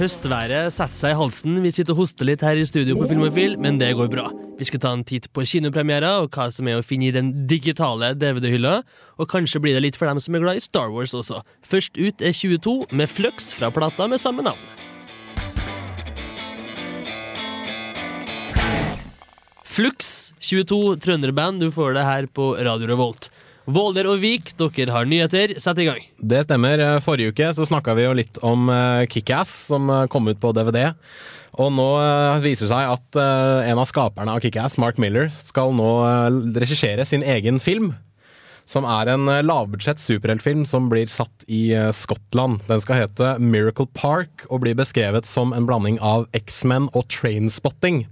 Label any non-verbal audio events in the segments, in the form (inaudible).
Høstværet setter seg i halsen. Vi sitter og hoster litt her i studio på Filmofil, men det går bra. Vi skal ta en titt på kinopremierer og hva som er å finne i den digitale DVD-hylla. Og kanskje blir det litt for dem som er glad i Star Wars også. Først ut er 22 med Flux fra plata med samme navn. Flux 22 trønderband, du får det her på Radio Revolt. Våler og Vik, dere har nyheter. Sett i gang. Det stemmer. Forrige uke så snakka vi jo litt om uh, Kickass, som eh, kom ut på DVD. Og nå uh, viser det seg at en av skaperne av Kickass, Mark Miller, skal nå regissere sin egen film. Som er en lavbudsjett superheltfilm som blir satt i Skottland. Den skal hete Miracle Park og blir beskrevet som en blanding av X-Men og Trainspotting.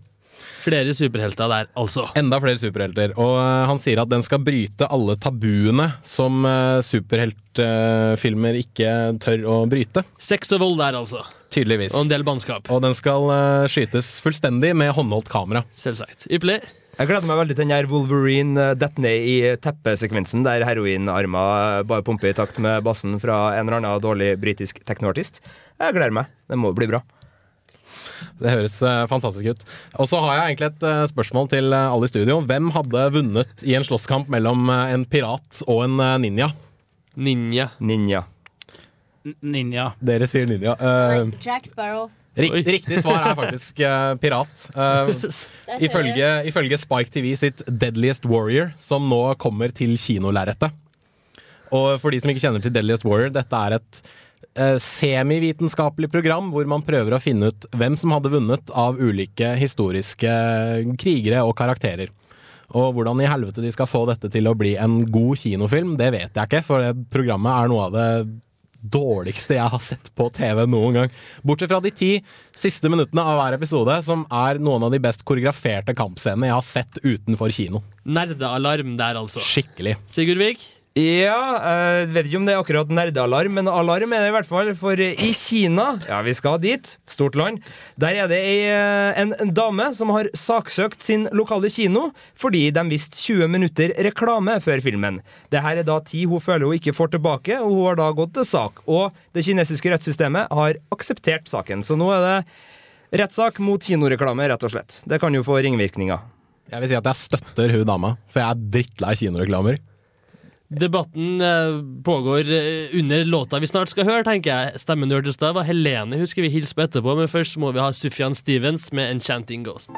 Flere superhelter der, altså. Enda flere superhelter. Og uh, han sier at den skal bryte alle tabuene som uh, superheltfilmer ikke tør å bryte. Sex og vold der, altså. Tydeligvis. Og en del bannskap. Og den skal skytes fullstendig med håndholdt kamera. Selvsagt. Ypperlig. Jeg gleder meg veldig til den her Wolverine detter ned i teppesekvensen der heroinarmer bare pumper i takt med bassen fra en eller annen dårlig britisk teknoartist. Jeg gleder meg. Det må bli bra. Det høres uh, fantastisk ut. Og så har jeg egentlig et uh, spørsmål til uh, alle i studio. Hvem hadde vunnet i en slåsskamp mellom en pirat og en ninja? Ninja. Ninja. Ninja. Dere sier ninja. Jack Sparrow. Riktig, riktig, svar er faktisk pirat. (laughs) Ifølge, ifølge, Spike TV sitt Deadliest Warrior, som nå kommer til kinolerretet. Og for de som ikke kjenner til Deadliest Warrior, dette er et semivitenskapelig program hvor man prøver å finne ut hvem som hadde vunnet av ulike historiske krigere og karakterer. Og hvordan i helvete de skal få dette til å bli en god kinofilm, det vet jeg ikke, for det programmet er noe av det dårligste jeg har sett på TV noen gang. Bortsett fra de ti siste minuttene av hver episode, som er noen av de best koreograferte kampscenene jeg har sett utenfor kino. Nerdealarm der, altså. Skikkelig. Sigurd Vik? Ja, jeg vet ikke om det er akkurat nerdealarm, men alarm er det i hvert fall. For i Kina, ja vi skal dit, stort land, der er det eh, en, en dame som har saksøkt sin lokale kino fordi de viste 20 minutter reklame før filmen. Det her er da tid hun føler hun ikke får tilbake, og hun har da gått til sak. Og det kinesiske rettssystemet har akseptert saken. Så nå er det rettssak mot kinoreklame, rett og slett. Det kan jo få ringvirkninger. Jeg vil si at jeg støtter hun dama, for jeg er drittlei kinoreklamer. Debatten eh, pågår eh, under låta vi snart skal høre, tenker jeg. Stemmen du hørte i stad, var Helene. Husker vi hilse på etterpå, men først må vi ha Sufjan Stevens med 'Enchanting Ghost'.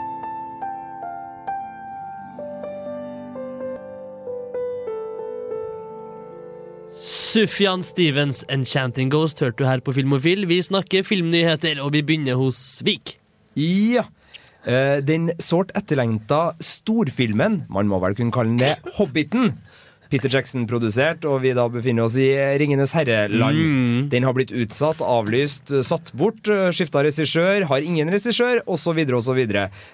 Sufjan Stevens' 'Enchanting Ghost' hørte du her på Filmofil. Vi snakker filmnyheter, og vi begynner hos Vik. Ja. Eh, den sårt etterlengta storfilmen, man må vel kunne kalle den det, 'Hobbiten', Peter Jackson-produsert, og vi da befinner oss i Ringenes herre-land. Mm. Den har blitt utsatt, avlyst, satt bort, skifta regissør, har ingen regissør, osv., osv.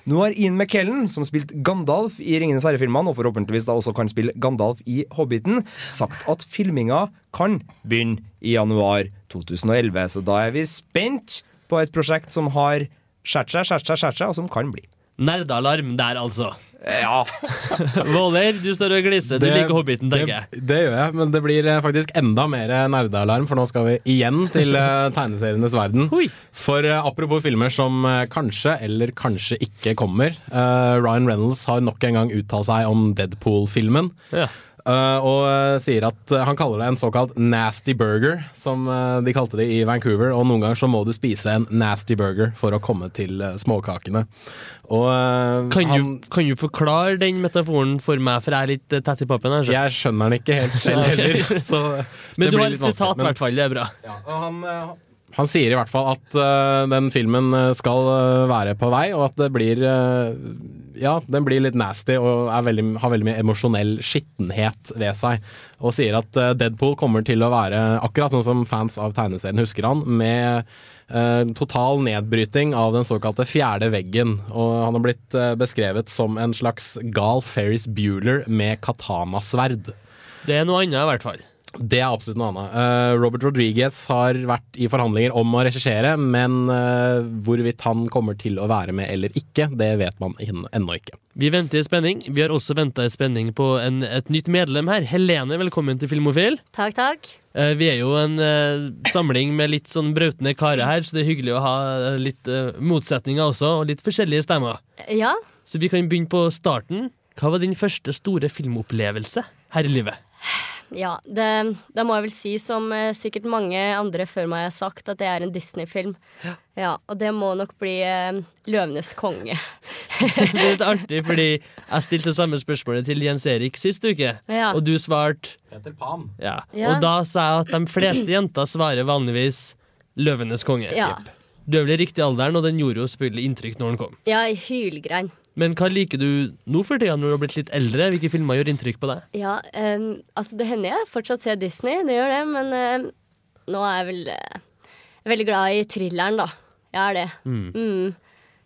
Nå har Ian McKellen, som spilte Gandalf i Ringenes herre-filmene, og forhåpentligvis da også kan spille Gandalf i Hobbiten, sagt at filminga kan begynne i januar 2011. Så da er vi spent på et prosjekt som har skjært seg, skjært seg, skjært seg, og som kan bli. Nerdealarm der, altså. Ja. (laughs) Våler, du står og gliser. Du liker Hobbiten, tenker jeg. Det, det, gjør jeg, men det blir eh, faktisk enda mer nerdealarm, for nå skal vi igjen til uh, tegneserienes verden. Oi. For uh, apropos filmer som uh, kanskje eller kanskje ikke kommer. Ryan Reynolds har nok en gang uttalt seg om Deadpool-filmen. Ja. Uh, og uh, sier at uh, han kaller det en såkalt nasty burger, som de kalte det i Vancouver. Og noen ganger så må du spise en nasty burger for å komme til småkakene. Og, kan, han, du, kan, du, forklare den metaforen for meg, for jeg er litt tett i pappen? Her, jeg skjønner den ikke helt selv (laughs) heller. Men du har et sitat, i hvert fall. Det er bra. Ja, og han, han sier i hvert fall at uh, den filmen skal uh, være på vei, og at det blir uh, Ja, den blir litt nasty og veldig, har veldig mye emosjonell skittenhet ved seg. Og sier at Deadpool kommer til å være akkurat sånn som fans av tegneserien husker han, med total nedbryting av den såkalte fjerde veggen. Og han har blitt beskrevet som en slags gal Ferris Bueller med katanasverd. Det er noe annet, i hvert fall. Det er absolutt noe annet. Uh, Robert Rodriguez har vært i forhandlinger om å regissere, men uh, hvorvidt han kommer til å være med eller ikke, det vet man ennå ikke. Vi venter i spenning. Vi har også venta i spenning på en, et nytt medlem her. Helene, velkommen til Filmofil. Takk, takk. Uh, vi er jo en samling med litt sånn brautende karer her, så det er hyggelig å ha litt motsetninger også, og litt forskjellige stemmer. Ja, Så vi kan begynne på starten. Hva var din første store filmopplevelse her i livet? Ja det, det må jeg vel si, som eh, sikkert mange andre før meg har sagt, at det er en Disney-film. Ja. og det må nok bli eh, 'Løvenes konge'. (laughs) Det er litt artig, fordi (laughs) jeg stilte samme spørsmålet til Jens Erik sist uke, Ja. og du svarte Peter Pan. ja. Ja. Og da sa jeg at de fleste jenter svarer vanligvis 'Løvenes konge'. Ja. Du er vel i riktig alderen, og den gjorde jo selvfølgelig inntrykk når den kom. Ja, i hylgrein. Men hva liker du nå for tida, når du har blitt litt eldre? Hvilke filmer gjør inntrykk på deg? Ja, um, altså det hender jeg fortsatt ser Disney, det gjør det, men eh, nå er jeg vel uh, veldig glad i thrilleren, da. Jeg er det. Mm.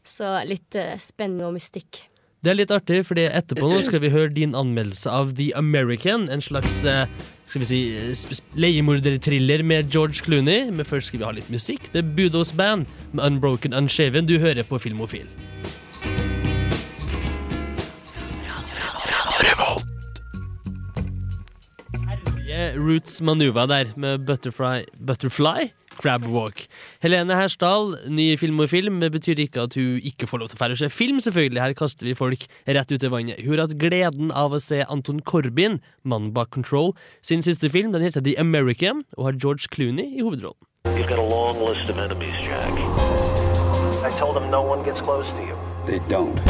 Så litt uh, spennende og mystikk. Det er litt artig, fordi etterpå nå skal vi høre din anmeldelse av The American. En slags uh, skal vi si, eh, leiemorderthriller med George Clooney. Men først skal vi ha litt musikk. Det er Budos Band med Unbroken Unshaven. Du hører på Filmofil. Roots Manuva der med Butterfly, Butterfly Crab Walk. Helene Hersdal, ny Filmofil, det betyr ikke at hun ikke får lov til å fære seg film, selvfølgelig. Her kaster vi folk rett ut i vannet. Hun har hatt gleden av å se Anton Corbin, mannen bak Control, sin siste film. Den heter The American og har George Clooney i hovedrollen. You've got a long list of enemies, Jack. I told them no one gets close to you. They don't.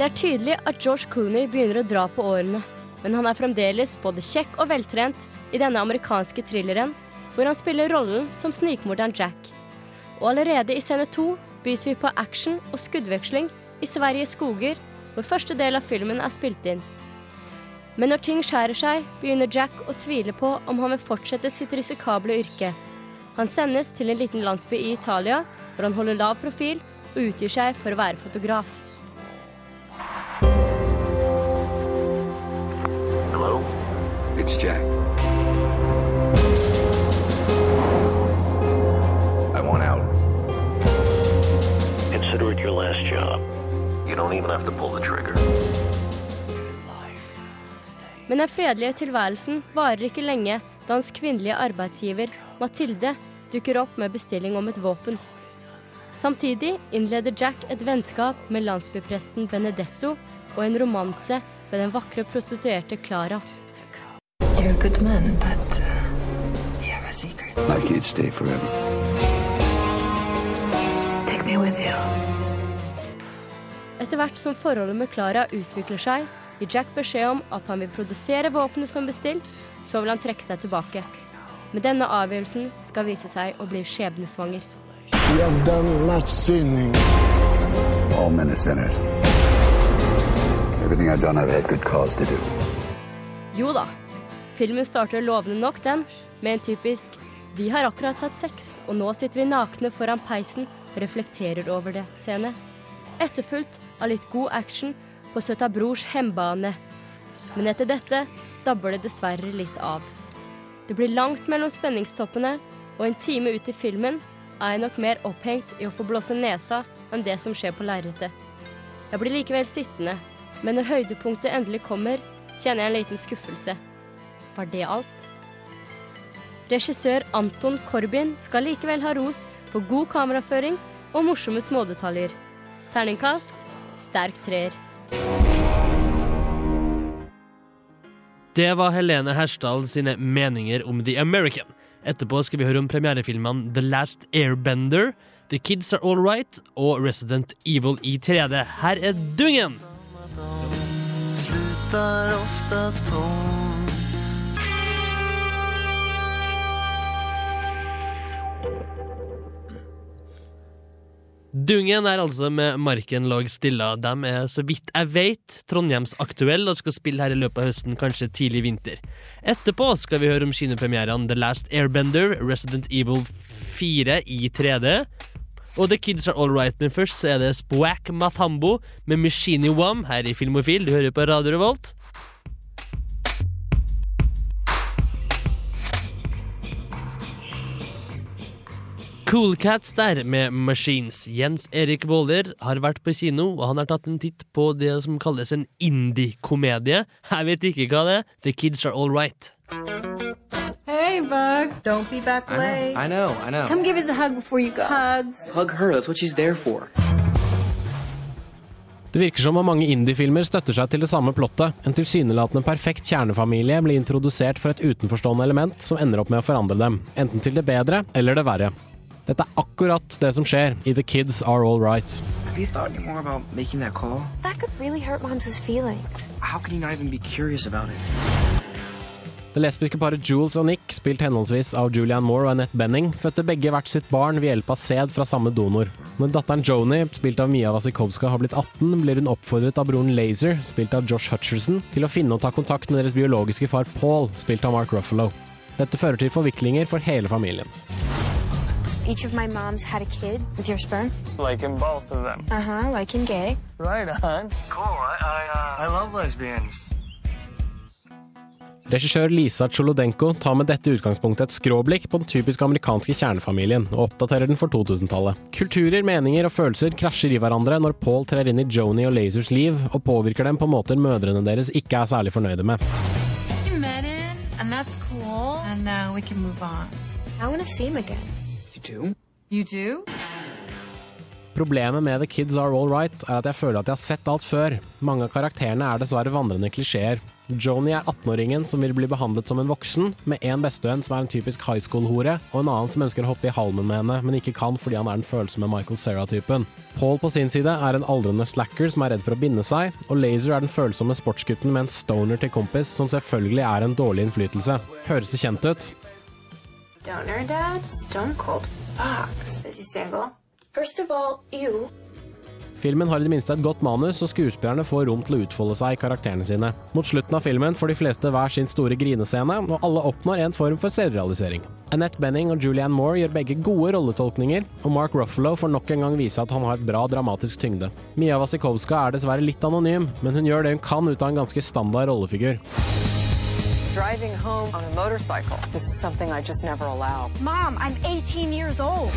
Det er tydelig at George Clooney begynner å dra på årene, men han er fremdeles både kjekk og veltrent i denne amerikanske thrilleren, hvor han spiller rollen som snikmorderen Jack. Og allerede i scene to bys vi på action og skuddveksling i Sveriges skoger, hvor første del av filmen er spilt inn. Men når ting skjærer seg, begynner Jack å tvile på om han vil fortsette sitt risikable yrke. Han sendes til en liten landsby i Italia, hvor han holder lav profil og utgir seg for å være fotograf. Hello? It's Jack. I want out. Consider it your last job. You don't even have to pull the trigger. Men den fredelige tilværelsen varer ikke lenge da hans kvinnelige arbeidsgiver, Mathilde, dukker opp med bestilling om et våpen. Samtidig innleder Jack et vennskap med landsbypresten Benedetto og en romanse med den vakre prostituerte Clara. You're a good man, but uh, you have a secret. I can't stay forever. Take me with you. Etter hvert som forholdet med Clara utvikler seg, gir Jack beskjed om at han vil produsere våpenet som bestilt, så vil han trekke seg tilbake. Men denne avgjørelsen skal vise seg å bli skjebnesvanger. We have done much sinning. All men are sinners. Done. Jo da, filmen starter lovende nok, den, med en typisk 'vi har akkurat hatt sex, og nå sitter vi nakne foran peisen reflekterer over det'-scene. Etterfulgt av litt god action på Søta Brors hembane. Men etter dette dabber det dessverre litt av. Det blir langt mellom spenningstoppene, og en time ut i filmen er jeg nok mer opphengt i å få blåse nesa enn det som skjer på lerretet. Jeg blir likevel sittende, men når høydepunktet endelig kommer, kjenner jeg en liten skuffelse. Var det alt? Regissør Anton Corbin skal likevel ha ros for god kameraføring og morsomme smådetaljer. Terningkast sterk treer. Det var Helene Hersdal sine meninger om The American. Etterpå skal vi høre om premierefilmene The Last Airbender, The Kids Are All Right og Resident Evil i 3D. Her er Dungen! Dungen er altså med Marken lag stilla. De er, så vidt jeg vet, Trondheims aktuelle og skal spille her i løpet av høsten, kanskje tidlig vinter. Etterpå skal vi høre om kinopremierene The Last Airbender, Resident Evil 4 i 3D og The Kids Are Alright, men først så er det Spwack Mathambo med Mishini Wam her i Filmofil. Du hører på Radio Revolt. Cool Cats der med Machines. Jens Erik Våler har vært på kino, og han har tatt en titt på det som kalles en indie-komedie. Jeg vet ikke hva det er. The Kids Are All Right. Bug. Don't be back late. I know, I know. Come give us a hug before you go. Hugs. Hug her, that's what she's there for. Det virker som om mange indiefilmer støtter seg til det samme plottet. En tilsynelatende perfekt kjernefamilie blir introdusert for et utenforstående element som ender opp med å forandre dem, enten til det bedre eller det verre. Dette er akkurat det som skjer i The Kids Are All Right. Have you thought any more about making that call? That could really hurt Mom's feelings. How can you not even be curious about it? Det lesbiske paret Jules og Nick, spilt henholdsvis av Julianne Moore og Annette Benning, fødte begge hvert sitt barn ved hjelp av sæd fra samme donor. Når datteren Joni, spilt av Mia Wasikowska, har blitt 18, blir hun oppfordret av broren Laser, spilt av Josh Hutcherson, til å finne og ta kontakt med deres biologiske far Paul, spilt av Mark Ruffalo. Dette fører til forviklinger for hele familien. Each of my moms had a kid with your sperm. Liking both of them. Uh huh, like in gay. Right on. Cool. I I, uh, I love lesbians. Regissør Lisa Cholodenko tar med dette utgangspunktet et skråblikk på den typisk amerikanske kjernefamilien, og oppdaterer den for 2000-tallet. Kulturer, meninger og følelser krasjer i hverandre når Paul trer inn i Joni og Lasers liv, og påvirker dem på måter mødrene deres ikke er særlig fornøyde med. You met him, and that's cool. And now we can move on. I want to see him again. You do? You do? Problemet med The Kids Are All Right er at jeg føler at jeg har sett alt før. Mange av karakterene er dessverre vandrende klisjeer. Joni er 18-åringen som vil bli behandlet som en voksen, med en bestevenn som er en typisk high school-hore, og en annen som ønsker å hoppe i halmen med henne, men ikke kan fordi han er den følsomme Michael Cera-typen. Paul på sin side er en aldrende slacker som er redd for å binde seg, og Laser er den følsomme sportsgutten med en stoner til kompis, som selvfølgelig er en dårlig innflytelse. Høres det kjent ut? Donor dad? Stone cold fox. Is he single? First of all, you. Filmen har i det minste et godt manus, og skuespillerne får rom til å utfolde seg i karakterene sine. Mot slutten av filmen får de fleste hver sin store grinescene, og alle oppnår en form for selvrealisering. Annette Benning og Julianne Moore gjør begge gode rolletolkninger, og Mark Ruffalo får nok en gang vise at han har et bra dramatisk tyngde. Mia Wasikowska er dessverre litt anonym, men hun gjør det hun kan ut av en ganske standard rollefigur. Driving home on a motorcycle. This is something I just never allow. Mom, I'm 18 years old.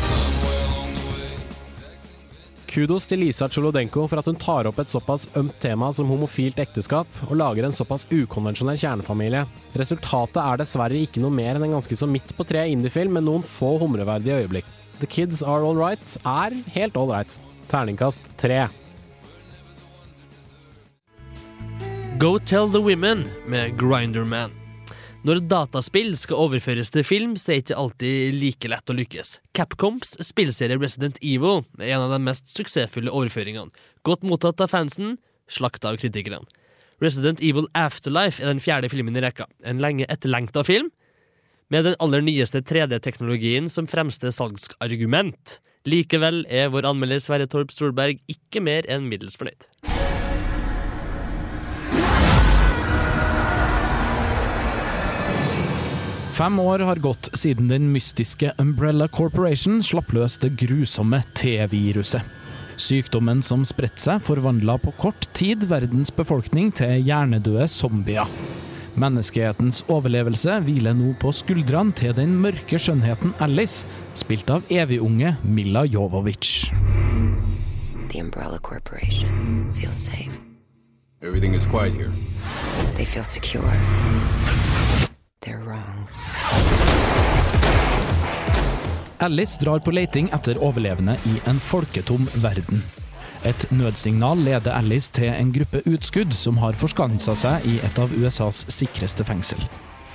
Kudos til Lisa Cholodenko for at hun tar opp et såpass ømt tema som homofilt ekteskap, og lager en såpass ukonvensjonell kjernefamilie. Resultatet er dessverre ikke noe mer enn en ganske så midt på treet indiefilm med noen få humreverdige øyeblikk. The Kids Are All Right er helt all right. Terningkast tre. Go Tell the Women med Grinderman. Når dataspill skal overføres til film, så er det ikke alltid like lett å lykkes. Capcoms spillserie Resident Evil er en av de mest suksessfulle overføringene. Godt mottatt av fansen, slakta av kritikerne. Resident Evil Afterlife er den fjerde filmen i rekka. En lenge etterlengta film, med den aller nyeste 3D-teknologien som fremste salgsargument. Likevel er vår anmelder Sverre Torp Solberg ikke mer enn middels fornøyd. Fem år har gått siden den mystiske Umbrella Corporation slapp løs det grusomme T-viruset. Sykdommen som spredte seg, forvandla på kort tid verdens befolkning til hjernedøde zombier. Menneskehetens overlevelse hviler nå på skuldrene til den mørke skjønnheten Alice, spilt av evigunge Milla Jovovic. The Umbrella Corporation feels safe. Everything is quiet here. They feel secure. They're wrong. Alice drar på leiting etter overlevende i en folketom verden. Et nødsignal leder Alice til en gruppe utskudd som har forskansa seg i et av USAs sikreste fengsel.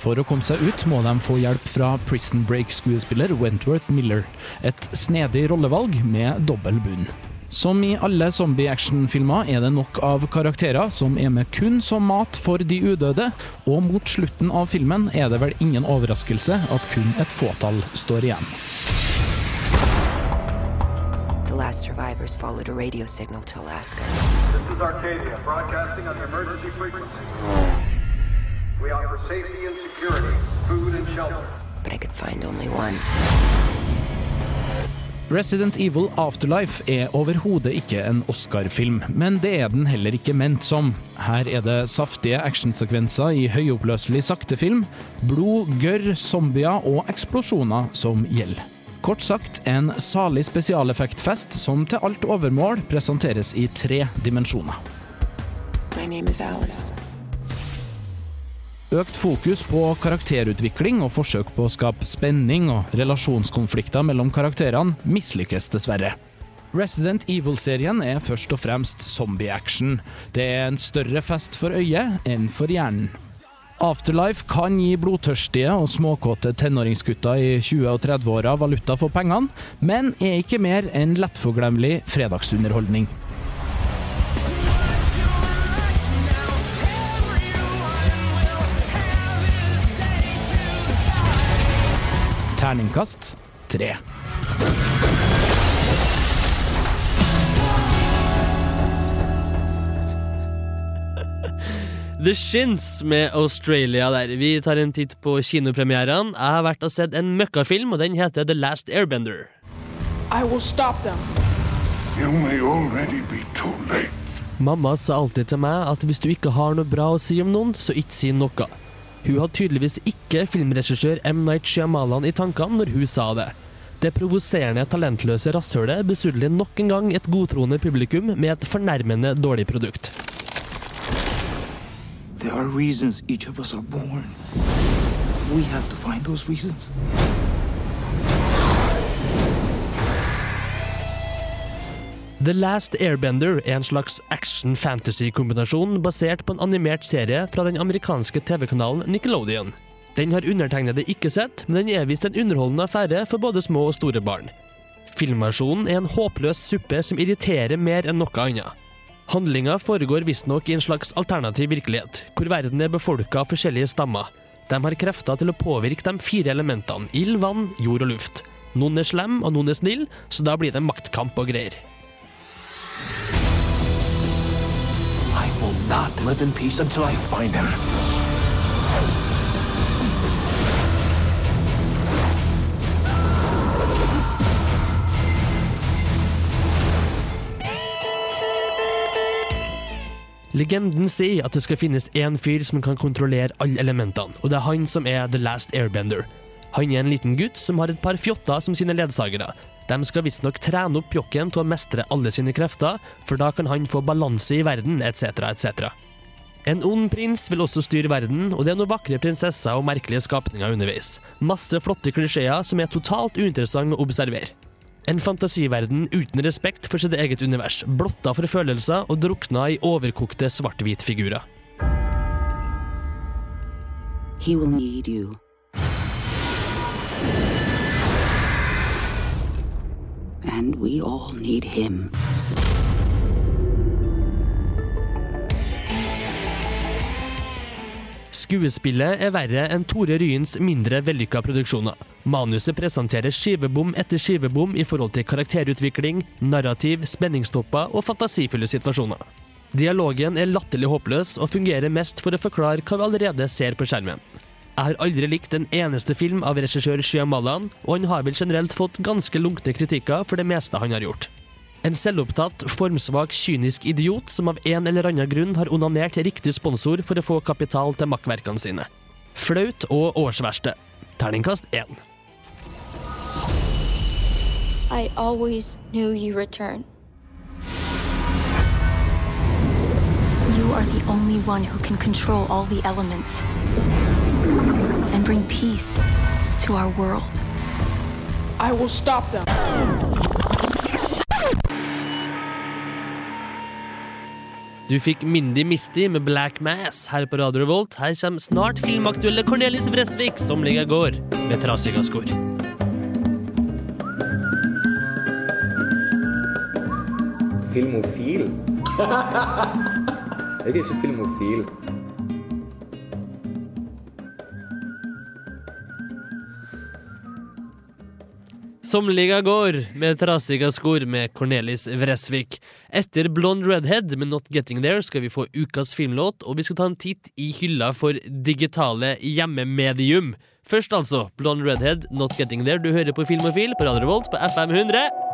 For å komme seg ut må de få hjelp fra Prison Break-skuespiller Wentworth Miller. Et snedig rollevalg med dobbel bunn. Som i alle zombie-actionfilmer er det nok av karakterer som er med kun som mat for de udøde, og mot slutten av filmen er det vel ingen overraskelse at kun et fåtall står igjen. The last survivors followed a radio signal to Alaska. This is Arcadia, broadcasting on the emergency frequency. We offer safety and security, food and shelter. But I could find only one. Resident Evil Afterlife er overhodet ikke en Oscar-film, men det er den heller ikke ment som. Her er det saftige actionsekvenser i høyoppløselig sakte film, blod, gørr, zombier og eksplosjoner som gjelder. Kort sagt en salig spesialeffektfest som til alt overmål presenteres i tre dimensjoner. My name is Alice. Økt fokus på karakterutvikling og forsøk på å skape spenning og relasjonskonflikter mellom karakterene mislykkes dessverre. Resident Evil-serien er først og fremst zombie-action. Det er en større fest for øyet enn for hjernen. Afterlife kan gi blodtørstige og småkåte tenåringsgutter i 20- og 30-åra valuta for pengene, men er ikke mer enn lettforglemmelig fredagsunderholdning. Terningkast tre. The Shins med Australia der. Vi tar en titt på kinopremierene. Jeg har vært og sett en møkkafilm, og den heter The Last Airbender. I will stop them. You may already be too late. Mamma sa alltid til meg at hvis du ikke har noe bra å si om noen, så ikke si noe. Hun hadde tydeligvis ikke filmregissør M. Night Shyamalan i tankene når hun sa det. Det provoserende, talentløse rasshølet besudler nok en gang et godtroende publikum med et fornærmende dårlig produkt. There are reasons each of us are born. We have to find those reasons. The Last Airbender er en slags action-fantasy-kombinasjon basert på en animert serie fra den amerikanske TV-kanalen Nickelodeon. Den har undertegnede ikke sett, men den er visst en underholdende affære for både små og store barn. Filmversjonen er en håpløs suppe som irriterer mer enn noe annet. Handlinga foregår visstnok i en slags alternativ virkelighet, hvor verden er befolka av forskjellige stammer. De har krefter til å påvirke de fire elementene ild, vann, jord og luft. Noen er slem, og noen er snill, så da blir det maktkamp og greier. Will not live in peace until I find him. Legenden sier at det skal finnes én fyr som kan kontrollere alle elementene, og det er han som er The Last Airbender. Han er en liten gutt som har et par fjotter som sine ledsagere. De skal visstnok trene opp pjokken til å mestre alle sine krefter, for da kan han få balanse i verden, etc., etc. En ond prins vil også styre verden, og det er noen vakre prinsesser og merkelige skapninger underveis. Masse flotte klisjeer som er totalt uinteressante å observere. En fantasiverden uten respekt for sitt eget univers, blotta for følelser og drukna i overkokte svart-hvit-figurer. He will need you. And we all need him. Skuespillet er verre enn Tore Ryens mindre vellykka produksjoner. Manuset presenterer skivebom etter skivebom i forhold til karakterutvikling, narrativ, spenningstopper og fantasifulle situasjoner. Dialogen er latterlig håpløs og fungerer mest for å forklare hva vi allerede ser på skjermen. Jeg har aldri likt en eneste film av regissør Shyamalan, og han har vel generelt fått ganske lunkne kritikker for det meste han har gjort. En selvopptatt, formsvak, kynisk idiot som av en eller annen grunn har onanert riktig sponsor for å få kapital til makkverkene sine. Flaut og årsverste. Terningkast én. I always knew you return. You are the only one who can control all the elements and bring peace to our world. I will stop them. Du fikk Mindy Misty med Black Mass her på Radio Revolt. Her kommer snart filmaktuelle Cornelis Vresvik, som ligger i går, med trasiga skor. Filmofil? (laughs) Jeg er ikke filmofil. Som liga går med trasige skor med Cornelis Vresvik. Etter Blonde Redhead med Not Getting There skal vi få ukas filmlåt, og vi skal ta en titt i hylla for digitale hjemmemedium. Først altså Blonde Redhead, Not Getting There. Du hører på Film og Fil på Radio Revolt på FM 100.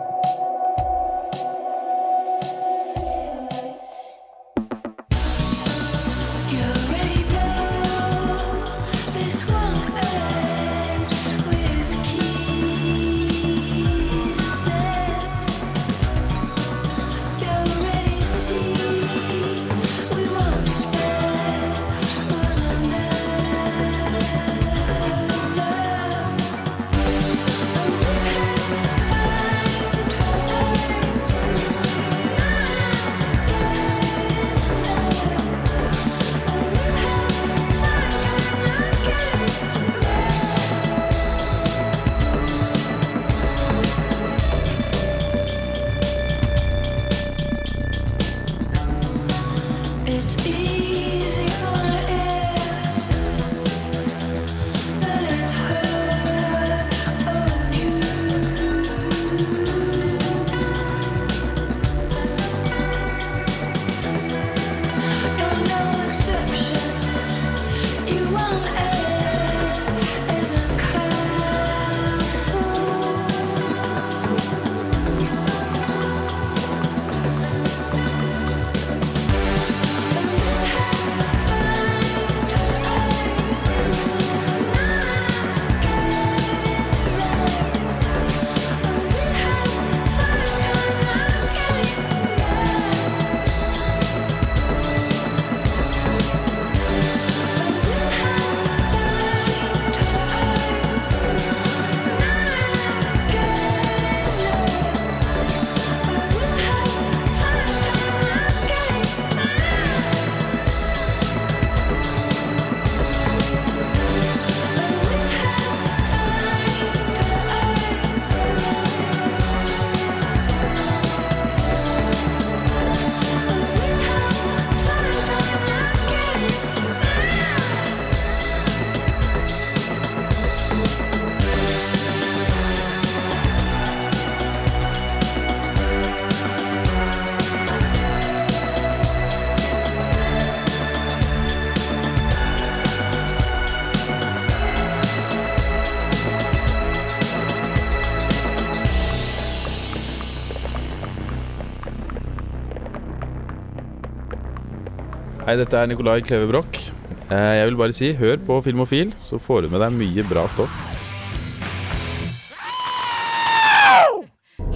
Hei, dette er Nicolai Kleve Broch. Eh, Jeg vil bare si, hør på Filmofil, så får du med deg mye bra stoff.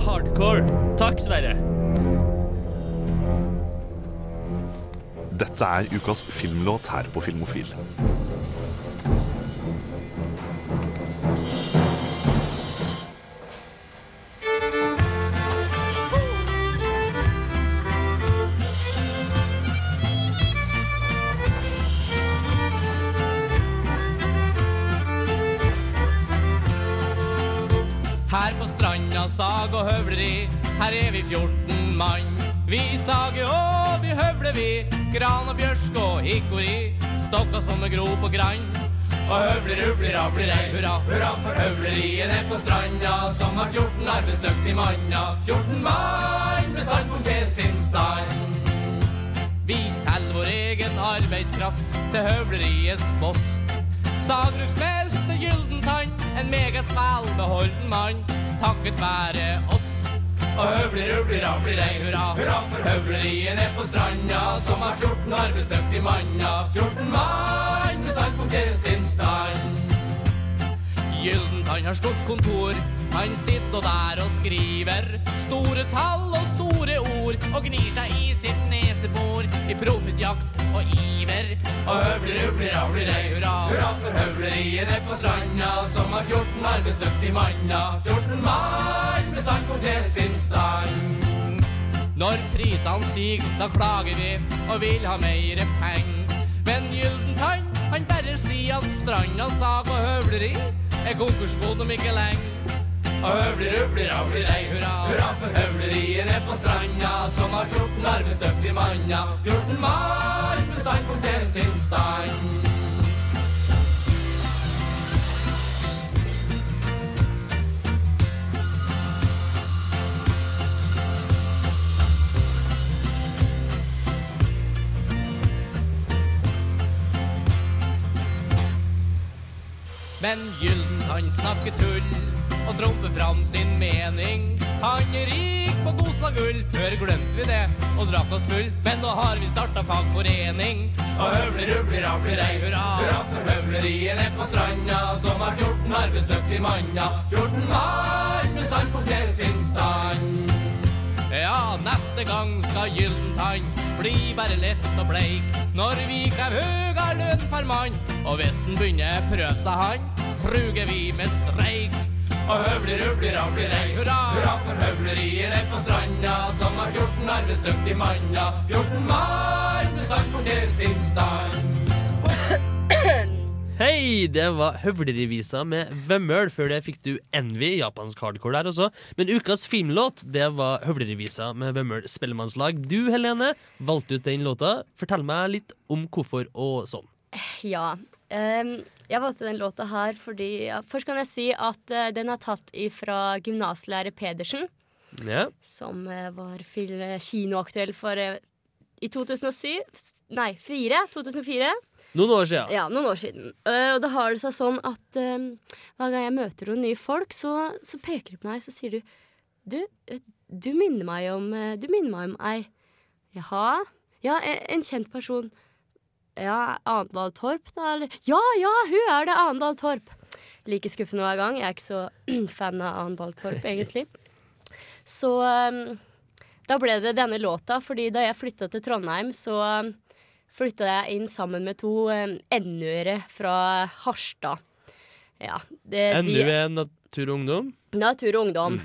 Hardcore. Takk, Sverre. Dette er ukas filmlåt her på Filmofil. Her er vi 14 mann. Vi sager og vi høvler vi, gran og bjørsk og hikori, stokka som er grop og grann. Og høvler, rubler, avler ei, hurra, hurra for høvleriet ned på stranda, som har 14 arbeidsdyktige manna. 14 mann med standpunkt til sin stand. Vi selger vår egen arbeidskraft til høvleriets boss. Sagbruksmester Gyldentann, en meget velbeholden mann, takket være oss. Og høvler, rubler, rabler, ei, hurra, hurra for høvleriet ned på stranda, som har 14 arbeidsdyktige manna. 14 mann med standpunkt til sin stand. Gyldentann har stort kontor, han sitter der og skriver store tall og store ord, og gnir seg i sitt nesebor i profittjakt og iver. Og høvler, høvler, rabler, ei, hurra, hurra for høvleriet ned på stranda, som har 14 arbeidsdyktige manna. 14 mann med standpunkt til sin stand. Når prisene stiger, da klager vi og vil ha meire peng. Men Gyldentann, han bare sier at stranda, sag og høvleri er konkursbod om ikke lenge. Og høvler, rubler, rabler, ei, hurra, hurra for høvleriene på stranda, som har 14 arbeidsdyktige manna. 14 mann med standpunkt til sin stand. Men Gylden han snakker tull og trumfer fram sin mening. Han rik på Gosa gull, før glemte vi det og drakk oss full. Men nå har vi starta fagforening. Og høvler, rubler, rabler, ei, hurra. Hurra for høvleriet ned på stranda, som har 14 arbeidsdyktige manna. 14 mann med standpunkt til sin stand. Ja, neste gang skal Gyllentann bli bare lett og bleik. Når vi krever høgere lønn per mann, og hvis den begynner prøve seg han, truger vi med streik. Og høvler, rubler, rabler, ei, hurra, hurra for høvleriet ned på stranda, som har 14 arbeidsdyktige manna. 14 mann med standpunkt til sin stand. (coughs) Hei, det var Høvlerevisa med Vemmøl. Før det fikk du Envy, japansk hardcore der også. Men ukas filmlåt, det var Høvlerevisa med Vemmøl spellemannslag. Du, Helene, valgte ut den låta. Fortell meg litt om hvorfor og sånn. Ja. ehm, jeg valgte den låta her fordi ja, Først kan jeg si at uh, den er tatt ifra gymnaslærer Pedersen, Ja. som uh, var kinoaktuell for uh, i 2007 Nei, 4, 2004. Noen år siden. Ja, noen år siden. Uh, og da har det seg sånn at eh, hver gang jeg møter noen nye folk, så, så peker de på meg, så sier du Du, du minner meg om Du minner meg om ei. Jaha? Ja, en, en kjent person. Ja, Andal Torp, da, eller? Ja, ja, hun er det, Andal Torp. Like skuffende hver gang. Jeg er ikke så (clears throat) fan av Andal Torp, egentlig. Så um, da ble det denne låta, fordi da jeg flytta til Trondheim, så um, flytta jeg inn sammen med to um, N-ere fra Harstad. Ja, det, NU er Natur og Ungdom. Natur og Ungdom.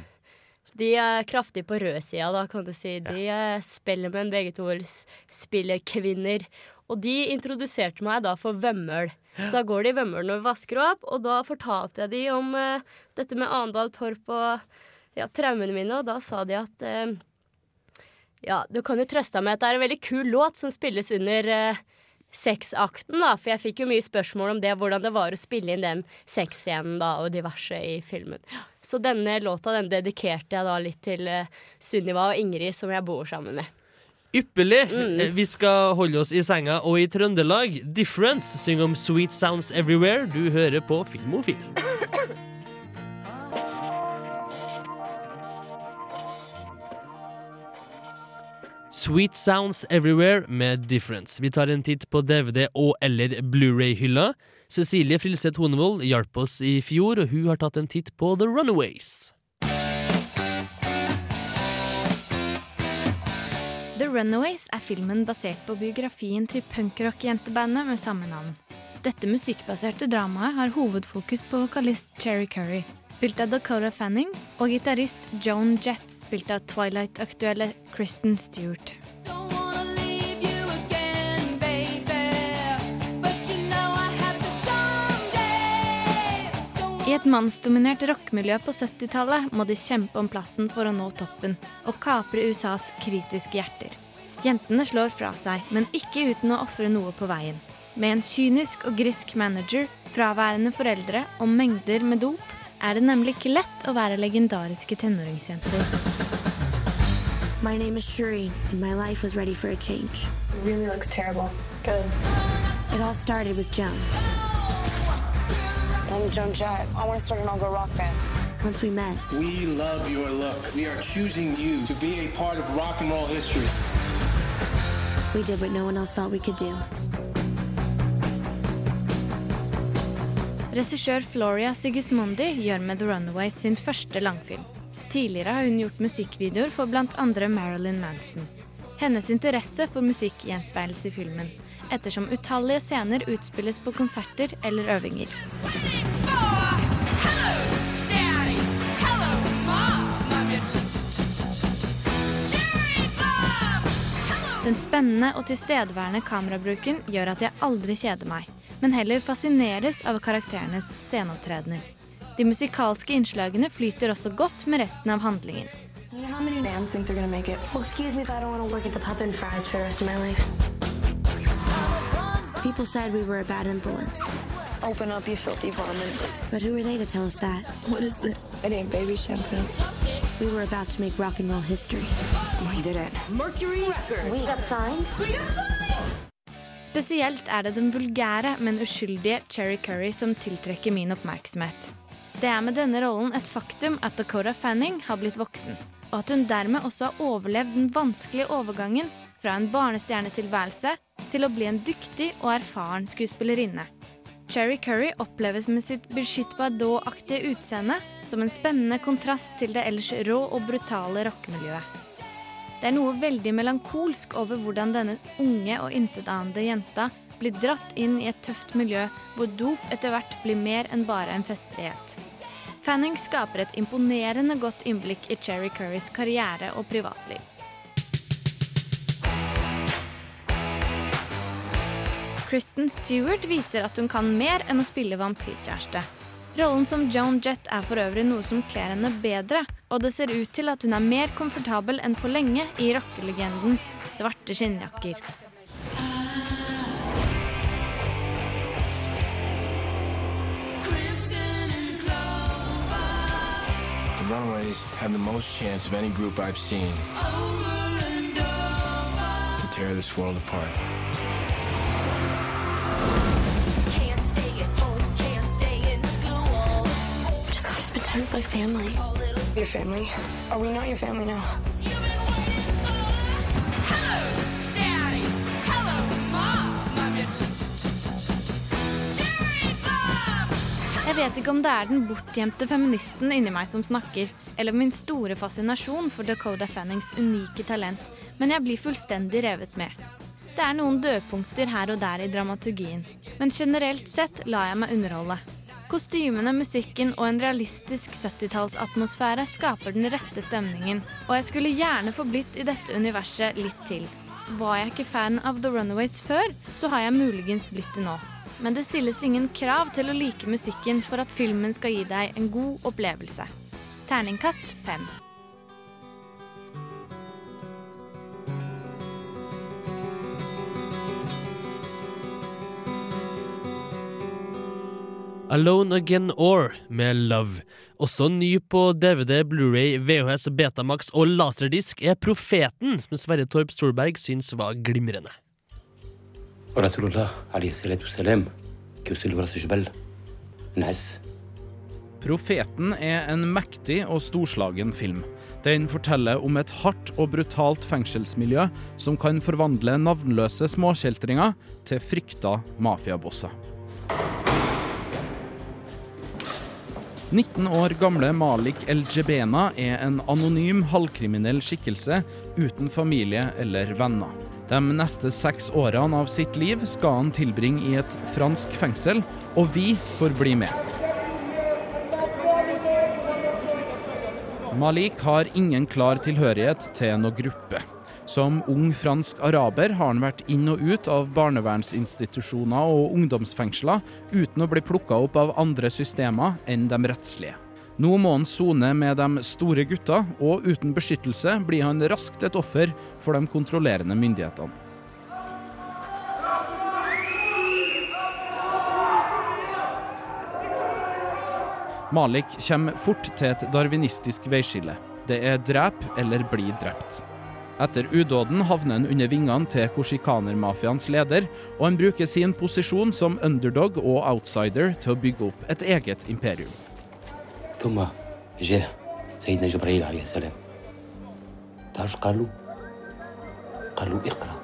De er kraftig på rødsida, da, kan du si. De spiller spellemenn, begge to. spiller Spillekvinner. Og de introduserte meg da for Vømmøl. Så da går de i Vømmøl når vi vasker opp, og da fortalte jeg de om uh, dette med Arendal Torp og ja, traumene mine, og da sa de at uh, ja, du kan jo trøste deg med at det er en veldig kul låt som spilles under uh, sexakten, da. For jeg fikk jo mye spørsmål om det, hvordan det var å spille inn den sexscenen da, og diverse i filmen. Så denne låta den dedikerte jeg da litt til uh, Sunniva og Ingrid, som jeg bor sammen med. Ypperlig! Mm. Eh, Vi skal holde oss i senga og i Trøndelag. Difference synger om Sweet Sounds Everywhere. Du hører på Filmofil. Sweet Sounds Everywhere med Difference. Vi tar en titt på DVD og eller Blu-ray-hylla. Cecilie Frilseth Honevold hjalp oss i fjor, og hun har tatt en titt på The Runaways. The Runaways er filmen basert på biografien til punkrock-jentebandet med samme navn. Dette musikkbaserte dramaet har hovedfokus på vokalist Cherry Curry, spilt av Dakota Fanning, og gitarist Joan Jett, spilt av Twilight-aktuelle Kristen Stewart. Et mannsdominert rockemiljø på 70-tallet må de kjempe om plassen for å nå toppen og kapre USAs kritiske hjerter. Jentene slår fra seg, men ikke uten å ofre noe på veien. Med en kynisk og grisk manager, fraværende foreldre og mengder med dop er det nemlig ikke lett å være legendariske tenåringsjenter. My name is Shuri, and my life was ready for a change. It really looks terrible. Good. It all started with Joan. I'm Joan Jett. I want to start an all-girl rock band. Once we met, We love your look. We are choosing you to be a part of rock and roll history. we did what no one else thought we could do. Regissør Floria Sigismondi gjør med The Runaways sin første langfilm. Tidligere har hun gjort musikkvideoer for bl.a. Marilyn Manson. Hennes interesse for musikk gjenspeiles i filmen, ettersom utallige scener utspilles på konserter eller øvinger. Den spennende og tilstedeværende kamerabruken gjør at jeg aldri kjeder meg, men heller fascineres av karakterenes sceneopptredener. De musikalske innslagene flyter også godt med resten av handlingen. You know People said we were a bad influence. Open up, you filthy varmint. But who are they to tell us that? What is this? It ain't baby shampoo. We were about to make rock and roll history. We did it. Mercury Records. We got signed? Spesielt er det den vulgære, men uskyldige Cherry Curry som tiltrekker min oppmerksomhet. Det er med denne rollen et faktum at Dakota Fanning har blitt voksen, og at hun dermed også har overlevd den vanskelige overgangen fra en barnestjernetilværelse til å bli en dyktig og erfaren skuespillerinne. Cherry Curry oppleves med sitt Brigitte Bardot-aktige utseende som en spennende kontrast til det ellers rå og brutale rockemiljøet. Det er noe veldig melankolsk over hvordan denne unge og intetanende jenta blir dratt inn i et tøft miljø hvor dop etter hvert blir mer enn bare en festlighet. Fanning skaper et imponerende godt innblikk i Cherry Currys karriere og privatliv. Kristen Stewart viser at hun kan mer enn å spille vampyrkjæreste. Rollen som Joan Jett er for øvrig noe som kler henne bedre, og det ser ut til at hun er mer komfortabel enn på lenge i rockelegendens svarte skinnjakker. The Runaways have the most chance of any group I've seen to tear this world apart. With my family. Your family? Are we not your family now? Jeg vet ikke om det er den bortgjemte feministen inni meg som snakker, eller min store fascinasjon for Dakota Fannings unike talent, men jeg blir fullstendig revet med. Det er noen dødpunkter her og der i dramaturgien, men generelt sett lar jeg meg underholde. Kostymene, musikken og en realistisk 70-tallsatmosfære skaper den rette stemningen, og jeg skulle gjerne få blitt i dette universet litt til. Var jeg ikke fan av The Runaways før, så har jeg muligens blitt det nå. Men det stilles ingen krav til å like musikken for at filmen skal gi deg en god opplevelse. Terningkast fem. Alone Again Or med Love. Også ny på DVD, Blu-ray, VHS, Betamax og laserdisk er Profeten, som Sverre Torp Solberg syns var glimrende. Profeten er en mektig og storslagen film. Den forteller om et hardt og brutalt fengselsmiljø som kan forvandle navnløse småkjeltringer til frykta mafiabosser. 19 år gamle Malik El-Jebena er en anonym halvkriminell skikkelse uten familie eller venner. De neste seks årene av sitt liv skal han tilbringe i et fransk fengsel, og vi får bli med. Malik har ingen klar tilhørighet til noen gruppe. Som ung fransk araber har han vært inn og ut av barnevernsinstitusjoner og ungdomsfengsler uten å bli plukka opp av andre systemer enn de rettslige. Nå må han sone med de store gutta, og uten beskyttelse blir han raskt et offer for de kontrollerende myndighetene. Malik kommer fort til et darwinistisk veiskille. Det er drep eller bli drept. Etter udåden havner han under vingene til korsikanermafiaens leder, og han bruker sin posisjon som underdog og outsider til å bygge opp et eget imperium. ثم جاء سيدنا جبرائيل عليه السلام تعرف قالوا قالوا اقرأ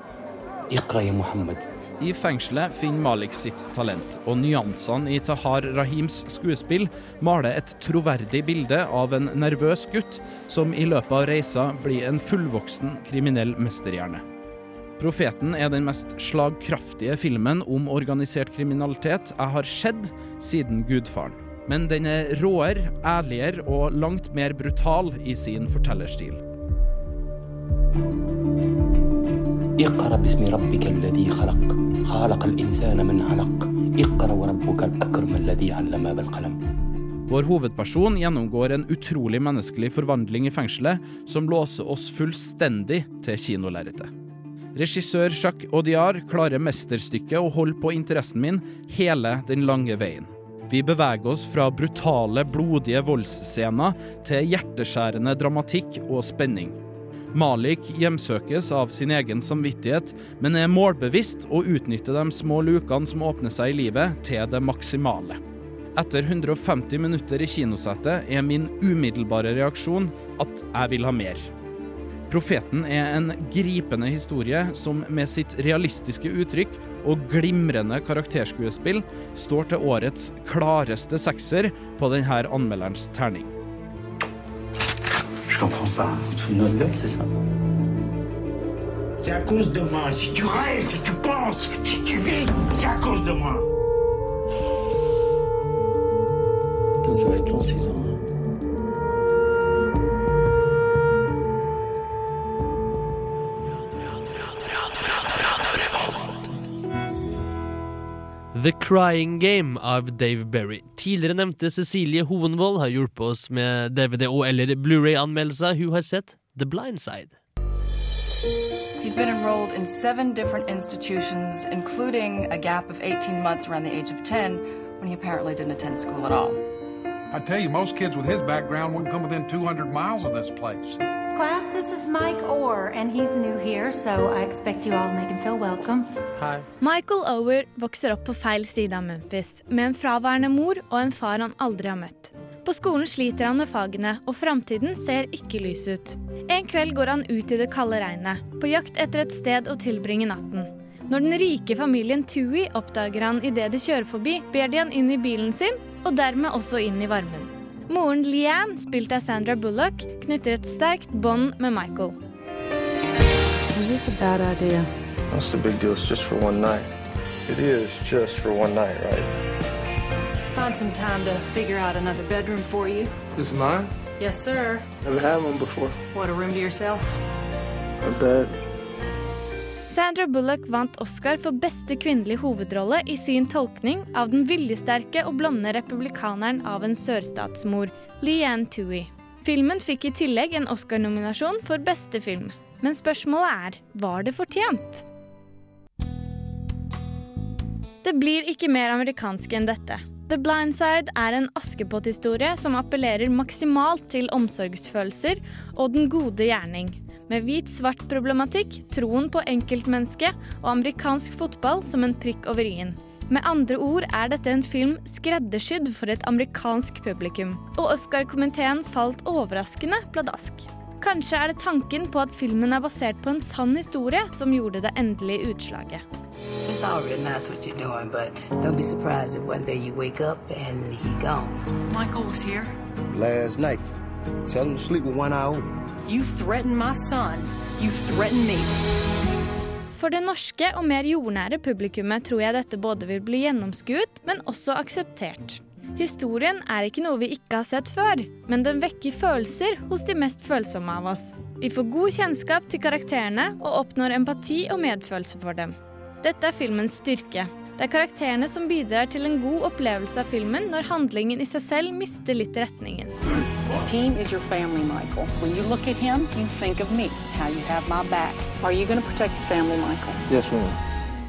اقرأ يا محمد i fengselet finner Malik sitt talent, og nyansene i Tahar Rahims skuespill maler et troverdig bilde av en nervøs gutt som i løpet av reisa blir en fullvoksen kriminell mesterhjerne. Profeten er den mest slagkraftige filmen om organisert kriminalitet jeg har sett siden Gudfaren. Men den er råere, ærligere og langt mer brutal i sin fortellerstil. اقرأ باسم ربك الذي خلق خلق الإنسان من علق اقرأ وربك الأكرم الذي علم بالقلم Vår hovedperson gjennomgår en utrolig menneskelig forvandling i fengselet som låser oss fullstendig til kinolerretet. Regissør Jacques Audiard klarer mesterstykket å holde på interessen min hele den lange veien. Vi beveger oss fra brutale, blodige voldsscener til hjerteskjærende dramatikk og spenning. Malik hjemsøkes av sin egen samvittighet, men er målbevisst og utnytter de små lukene som åpner seg i livet, til det maksimale. Etter 150 minutter i kinosettet er min umiddelbare reaksjon at jeg vil ha mer. Profeten er en gripende historie som med sitt realistiske uttrykk og glimrende karakterskuespill står til årets klareste sekser på denne anmelderens terning. Je comprends pas. Tu une nouvelle, c'est ça C'est à cause de moi. Si tu rêves, si tu penses, si tu vis, c'est à cause de moi. Putain, ça va être long, 6 ans. The Crying Game av Dave Berry. Tidligere nevnte Cecilie Hovenvold har hjulpet oss med DVD- og eller Blu-ray-anmeldelser. Hun har sett The Blind Side. He's been enrolled in seven different institutions, including a gap of 18 months around the age of 10 when he apparently didn't attend school at all. I tell you, most kids with his background wouldn't come within 200 miles of this place. Class, this is Mike Orr, and he's new here, so I expect you all to make him feel welcome. Hi. Michael Ower vokser opp på feil side av Memphis, med en fraværende mor og en far han aldri har møtt. På skolen sliter han med fagene, og framtiden ser ikke lys ut. En kveld går han ut i det kalde regnet, på jakt etter et sted å tilbringe natten. Når den rike familien Tui oppdager han idet de kjører forbi, ber de han inn i bilen sin, og dermed også inn i varmen. Moren Leanne, spilt av Sandra Bullock, knytter et sterkt bånd med Michael. Was this a bad idea? What's the big deal? It's just for one night. It is just for one night, right? Find some time to figure out another bedroom for you. This is mine? Yes, sir. Never had one before. What, a room to yourself? A bed. Sandra Bullock vant Oscar for beste kvinnelige hovedrolle i sin tolkning av den viljesterke og blonde republikaneren av en sørstatsmor, Leanne Tui. Filmen fikk i tillegg en Oscar-nominasjon for beste film. Men spørsmålet er var det fortjent? Det blir ikke mer amerikansk enn dette. The Blind Side er en Askepott-historie som appellerer maksimalt til omsorgsfølelser og den gode gjerning. Med hvit-svart problematikk, troen på enkeltmennesket og amerikansk fotball som en prikk over i-en. Med andre ord er dette en film skreddersydd for et amerikansk publikum. Og Oscar-komiteen falt overraskende pladask. Kanskje er det tanken på at filmen er basert på en sann historie som gjorde det endelige utslaget. It's all real nice what you're doing, but don't be surprised if one day you wake up and he gone. Michael was here. Last night. Tell him to sleep with one eye open. You threaten my son. You threaten me. For det norske og mer jordnære publikummet tror jeg dette både vil bli gjennomskuet, men også akseptert. Historien er ikke noe vi ikke har sett før, men den vekker følelser hos de mest følsomme av oss. Vi får god kjennskap til karakterene og oppnår empati og medfølelse for dem. Dette er filmens styrke. Det er karakterene som bidrar til en god opplevelse av filmen når handlingen i seg selv mister litt retningen. This team is your family, Michael. When you look at him, you think of me, how you have my back. Are you going to protect the family, Michael? Yes, ma'am.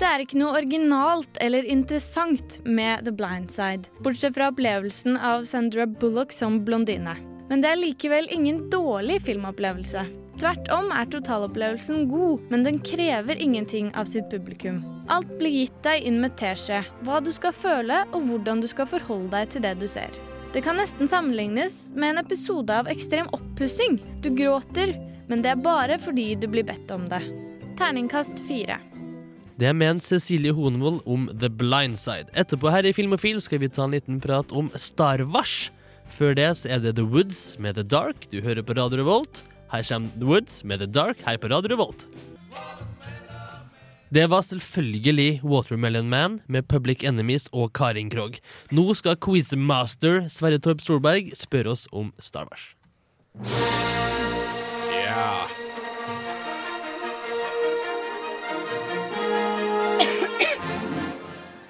Det er ikke noe originalt eller interessant med The Blind Side, bortsett fra opplevelsen av Sandra Bullock som blondine. Men det er likevel ingen dårlig filmopplevelse. Tvert om er totalopplevelsen god, men den krever ingenting av sitt publikum. Alt blir gitt deg inn med teskje, hva du skal føle og hvordan du skal forholde deg til det du ser. Det kan nesten sammenlignes med en episode av ekstrem oppussing. Du gråter, men det er bare fordi du blir bedt om det. Terningkast fire. Det er ment Cecilie Hornvold om The Blind Side. Etterpå her i Filmofil skal vi ta en liten prat om Star Wars. Før det så er det The Woods med The Dark. Du hører på Radio Revolt. Her kommer The Woods med The Dark her på Radio Revolt. Det var selvfølgelig Watermelon Man med Public Enemies og Karin Krogh. Nå skal quizmaster Sverre Torp Solberg spørre oss om Star Wars. Yeah. (coughs)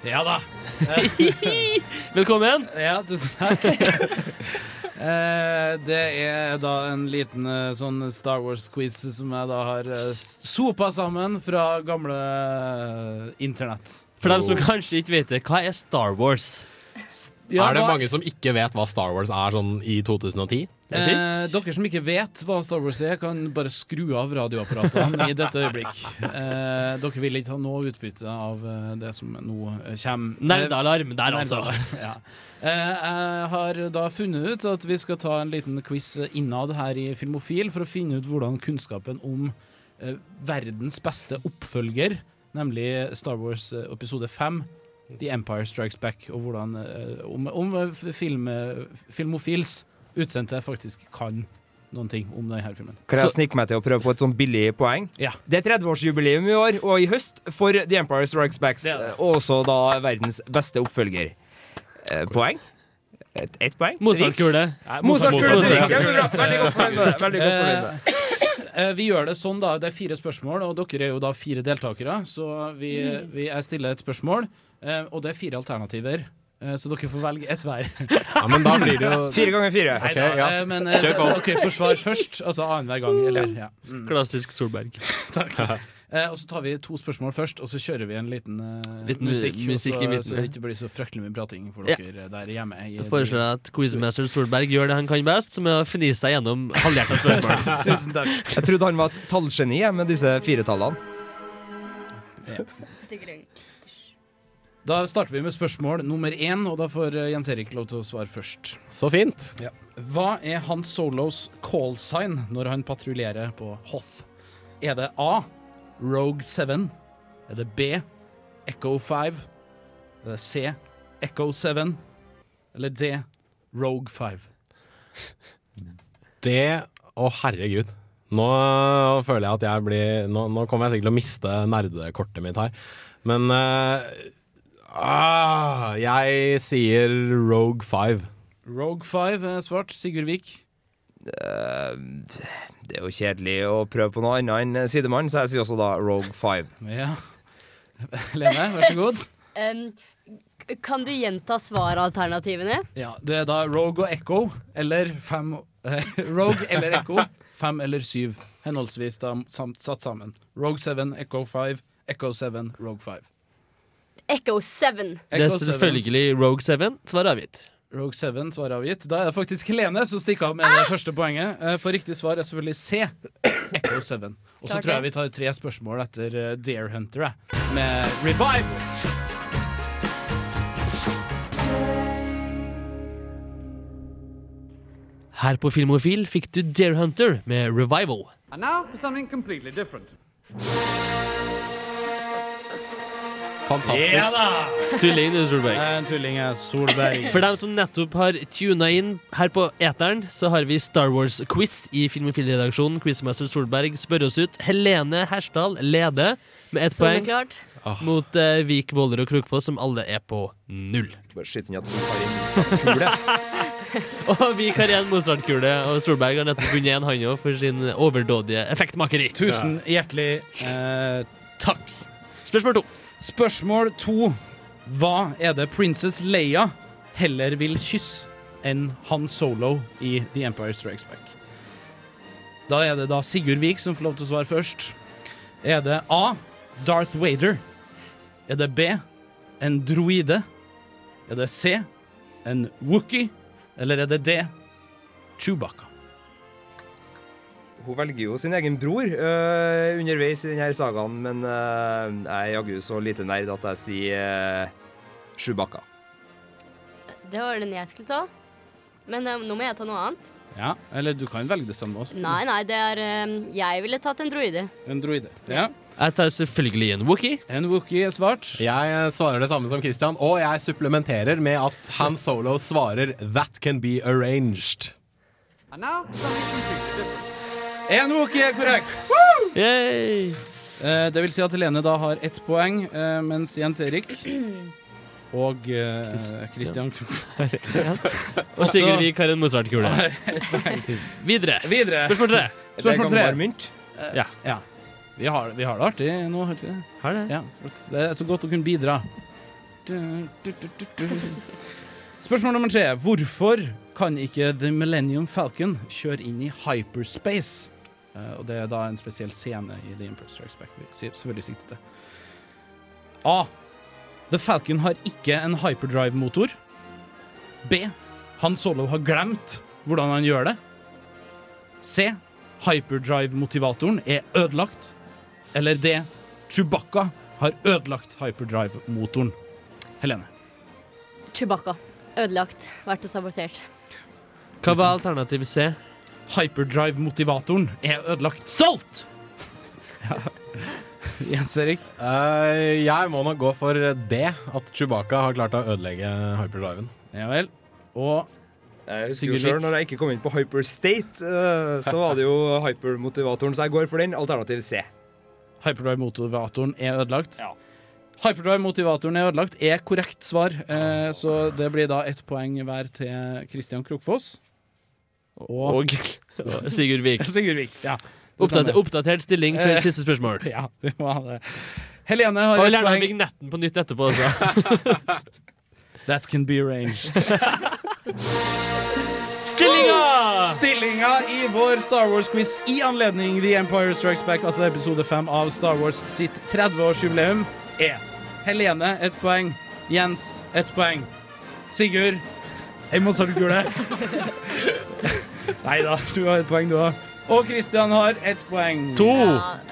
Ja da. (laughs) Velkommen. Ja, tusen takk. (laughs) Eh, det er da en liten eh, sånn Star Wars-quiz som jeg da har uh, sopa sammen fra gamle eh, internett. For dem som kanskje ikke vet det, hva er Star Wars? Ja, er det mange som ikke vet hva Star Wars er sånn i 2010? Eh, dere som ikke vet hva Star Wars er, kan bare skru av radioapparatene i dette øyeblikk. Eh, dere vil ikke ha noe utbytte av eh, det som nå kommer. Nerdealarm der, altså. Ja. Eh, jeg har da funnet ut at vi skal ta en liten quiz innad her i Filmofil for å finne ut hvordan kunnskapen om eh, verdens beste oppfølger, nemlig Star Wars eh, episode 5, The Empire Strikes Back, og hvordan eh, om, om eh, film, eh, Filmofils utsendte faktisk kan noen ting om denne filmen. Kan jeg snike meg til å prøve på et sånn billig poeng? Ja. Det er 30-årsjubileum i år, og i høst, for The Empire Strikes Back, og også da verdens beste oppfølger. Poeng? Et, poeng? Mozart-kule. Mozart-kule, det er kjempebra. Veldig godt fornøyd med det. Vi gjør det sånn, da. Det er fire spørsmål, og dere er jo da fire deltakere. Så vi, vi jeg stiller et spørsmål, og det er fire alternativer. eh, Så dere får velge ett hver. (laughs) Ja, men da blir det jo (laughs) Fire ganger fire. Nei, Ok, da, ja. eh, men eh, Kjør på. dere får svar først, altså annenhver gang. Eller, ja. Mm. Klassisk Solberg. (laughs) Takk. Eh, og så tar vi to spørsmål først, og så kjører vi en liten, eh, Liten mu- musikk. musikk i så, midten, så ja. det ikke blir så fryktelig mye prating for Ja. dere der hjemme. i- Da foreslår jeg at quizmaster Solberg gjør det han kan best, som er å fnise seg gjennom halvhjerta spørsmål. Tusen takk. Jeg trodde han var et tallgeni med disse fire tallene. Da starter vi med spørsmål nummer én, og da får eh, Jens Erik lov til å svare først. Så fint. Ja. Hva er Hans Solos callsign når han patruljerer på Hoth? Er det A. Rogue 7? Er det B. Echo 5? Er det C. Echo 7? Eller D. Rogue 5? (laughs) Det Å, herregud. Nå føler jeg at jeg blir Nå, nå kommer jeg sikkert til å miste nerdekortet mitt her. Men eh, ah, Jeg sier Rogue 5. Rogue 5 er svart. Sigurd Vik. Eh, det er jo kjedelig å prøve på noe annet enn sidemann, så jeg sier også da Rogue 5. Ja. (laughs) Lene, vær så god. (laughs) um, kan du gjenta svaralternativene? Ja, Det er da Rogue og Echo, eller fem eh, (laughs) Rogue eller Echo, fem eller syv, henholdsvis da samt, satt sammen. Rogue 7, Echo 5, Echo 7, Rogue 5. Echo 7. Det er selvfølgelig Rogue 7. Svar avgitt. Rogue 7 svar avgitt. Da er det faktisk Helene som stikker av med det første poenget. Eh, For riktig svar er selvfølgelig C. Echo 7. Og så tror jeg vi tar tre spørsmål etter eh, Dare Hunter. Med Revival. Her på Filmofil fikk du Dare Hunter med Revival. And now for something completely different. Fantastisk. Ja da! Tulling, du, Solberg. En tulling er Solberg. For dem som nettopp har tuna inn her på eteren, så har vi Star Wars-quiz i Filmofil-redaksjonen. Quizmaster Solberg spør oss ut. Helene Hersdal leder med ett poeng Soleklart. mot uh, Vik, Våler og Krokfoss, som alle er på null. Bare skyt inn at vi har en kule. (laughs) Og Vik har én Mozart-kule, og Solberg har nettopp vunnet en, han òg, for sin overdådige effektmakeri. Tusen hjertelig eh, takk. Spørsmål to. Spørsmål to. Hva er det Princess Leia heller vil kysse enn Han Solo i The Empire Strikes Back? Da er det da Sigurd Vik som får lov til å svare først. Er det A. Darth Vader? Er det B. En droide? Er det C. En Wookie? Eller er det D. Chewbacca? Hun velger jo sin egen bror øh, underveis i denne sagaen, men øh, jeg er jaggu så lite nerd at jeg sier øh, Chewbacca. Det var den jeg skulle ta. Men eh, nå må jeg ta noe annet. Ja, eller du kan velge det samme også. Nei, nei, det er eh, Jeg ville tatt en droide. En droide. Ja. Jeg tar selvfølgelig en Wookie. En Wookie er svart. Jeg eh, svarer det samme som Christian, og jeg supplementerer med at Han Solo svarer 'That can be arranged'. And now for something. En Wookie er korrekt! Yay! Eh, det vil si at Helene da har ett poeng, eh, mens Jens Erik og eh, Christian (laughs) Og Sigurd Vik har en Mozart-kule. (laughs) Videre. Videre. Spørsmål tre. Spørsmål tre. mynt. Ja. Ja. Vi har, vi har det artig nå, har vi ikke det? Har det? Ja, flott. det er så godt å kunne bidra. Du, du, du, du, du. Spørsmål nummer tre. Hvorfor kan ikke The Millennium Falcon kjøre inn i hyperspace? Uh, og det er da en spesiell scene i The Impress Strikes Back selvfølgelig sikter til. A. The Falcon har ikke en hyperdrive-motor. B. Han Solo har glemt hvordan han gjør det. C. Hyperdrive-motivatoren er ødelagt. Eller D. Chewbacca har ødelagt hyperdrive-motoren. Helene. Chewbacca. Ødelagt. Vært og sabotert. Hva var alternativ C? Hyperdrive-motivatoren er ødelagt. Solgt! ja. Jens Erik? Uh, jeg må nok gå for det. at Chewbacca har klart å ødelegge hyperdriven. Ja vel. Og Jeg husker jo selv når jeg ikke kom inn på Hyperstate, øh, så var det jo hypermotivatoren, så jeg går for den. Alternativ C. Hyperdrive-motivatoren er ødelagt. Hyperdrive-motivatoren er ødelagt er korrekt svar, eh, så det blir da ett poeng hver til Kristian Krokfoss. Og, Og (laughs) Sigurd Vik. Sigurd Vik. Ja. Oppdatert, oppdatert stilling for Eh, siste spørsmål. (laughs) Ja, vi må ha det. Helene har Og ett poeng. vignetten på nytt etterpå også. (laughs) That can be arranged. Stillinga! Stillinga i vår Star Wars-quiz i anledning The Empire Strikes Back, altså episode 5 av Star Wars sitt 30-årsjubileum, er Helene ett poeng, Jens ett poeng, Sigurd ei Mozart-kule. (laughs) Nei da, du har ett poeng, du òg. Og Christian har ett poeng. To.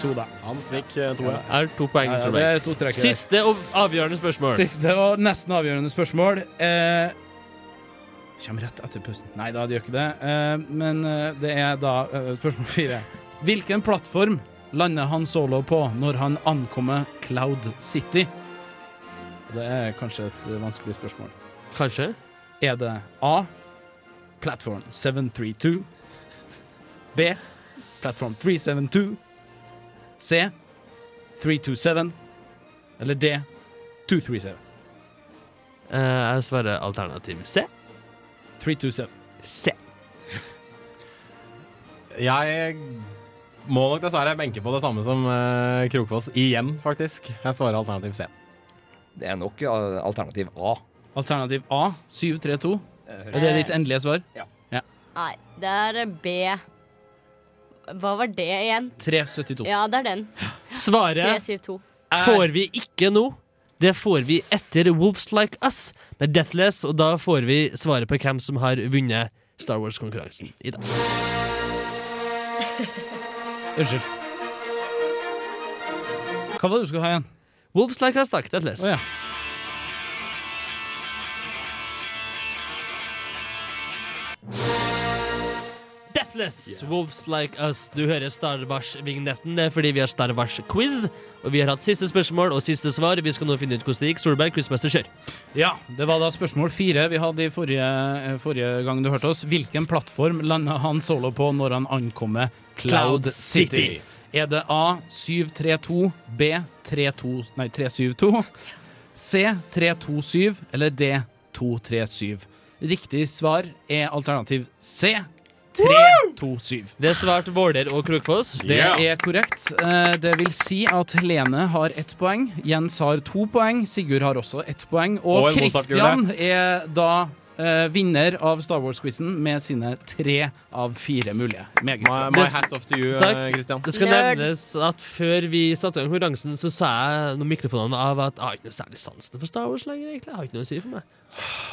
To, da. Han fikk eh, to. Ja. Er to poeng. Ja, ja, det er to streker. Siste og avgjørende spørsmål. Siste og nesten avgjørende spørsmål. Eh, kommer rett etter pausen. Nei da, det gjør ikke det. Eh, men eh, det er da eh, spørsmål fire. Hvilken plattform lander han solo på når han ankommer Cloud City? Det er kanskje et eh, vanskelig spørsmål. Kanskje? Er det A. Platform 732. B. Platform 372. C. 327. Eller D. 237. Uh, jeg svarer alternativ C. 327. C. Jeg må nok dessverre benke på det samme som uh, Krokfoss igjen, faktisk. Jeg svarer alternativ C. Det er nok alternativ A. Alternativ A, 732. Er det ditt endelige svar? Ja. Nei, det er B. Hva var det igjen? 372. Ja, det er den. Svaret 372. får vi ikke nå. Det får vi etter Wolves Like Us med Deathless, og da får vi svaret på hvem som har vunnet Star Wars-konkurransen i dag. Unnskyld. Hva var det du skulle ha igjen? Wolves Like Us, takk. Deathless. Å ja. Deathless, Wolves Like Us. Du hører Star Wars-vignetten. Det er fordi vi har Star Wars-quiz. Og vi har hatt siste spørsmål og siste svar. Vi skal nå finne ut hvordan det gikk. Solberg, quizmester, kjør. Ja, det var da spørsmål fire vi hadde i forrige, eh, forrige gang du hørte oss. Hvilken plattform landa han solo på når han ankommer Cloud Cloud City? City. Er det A 732, B 32, nei, 372, C 327 eller D 237? Riktig svar er alternativ C 327. Det svarte Våler og Krokfoss. Det er korrekt. Eh, Det vil si at Helene har ett poeng, Jens har to poeng, Sigurd har også ett poeng, og, Kristian Christian er da eh, vinner av Star Wars-quizen med sine tre av fire mulige. Meget bra. My hat off to you, Takk. eh, Christian. Det skal nevnes at før vi satte i gang konkurransen, så sa jeg når mikrofonene av at jeg har ikke noe særlig sansen for Star Wars lenger. egentlig. Jeg har ikke noe å si for meg.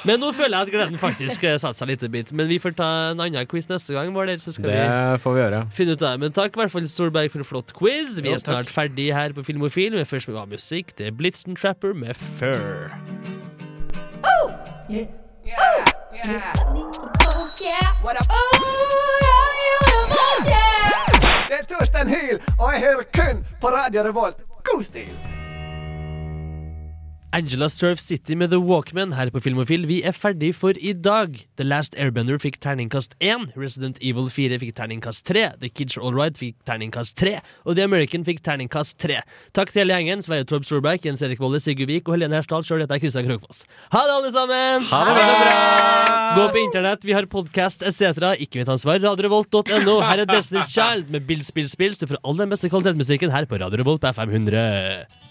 Men nå føler jeg at gleden faktisk eh, satte seg litt. i bit. Men vi får ta en annen quiz neste gang. Var det, så skal Det får vi gjøre. vi finne ut av det. Men takk i hvert fall Solberg for en flott quiz. Vi Jo, er snart ferdig her på Filmofil. Men først må vi ha musikk. Det er Blitzen Trapper med Fur. Det er Torstein Hyl, og jeg hører kun på Radio Revolt. God stil! Angela Surf City med The Walkman her på Filmofil. Vi er ferdig for i dag. The Last Airbender fikk terningkast 1. Resident Evil 4 fikk terningkast 3. The Kids Are Alright fikk terningkast 3. Og The American fikk terningkast 3. Takk til hele gjengen. Sverre Torp Storberg, Jens Erik Volle, Sigurd Vik og Helene Hersdal. Sjøl heter jeg Kristian Krogfoss. Ha det, alle sammen! Ha det bra! Gå på internett, vi har podkast etc. Ikke mitt ansvar. RadioRevolt.no. Her er Destiny's Child med Bill Spill Spill. Så får all den beste kvalitetsmusikken her på Radio Revolt på FM 100.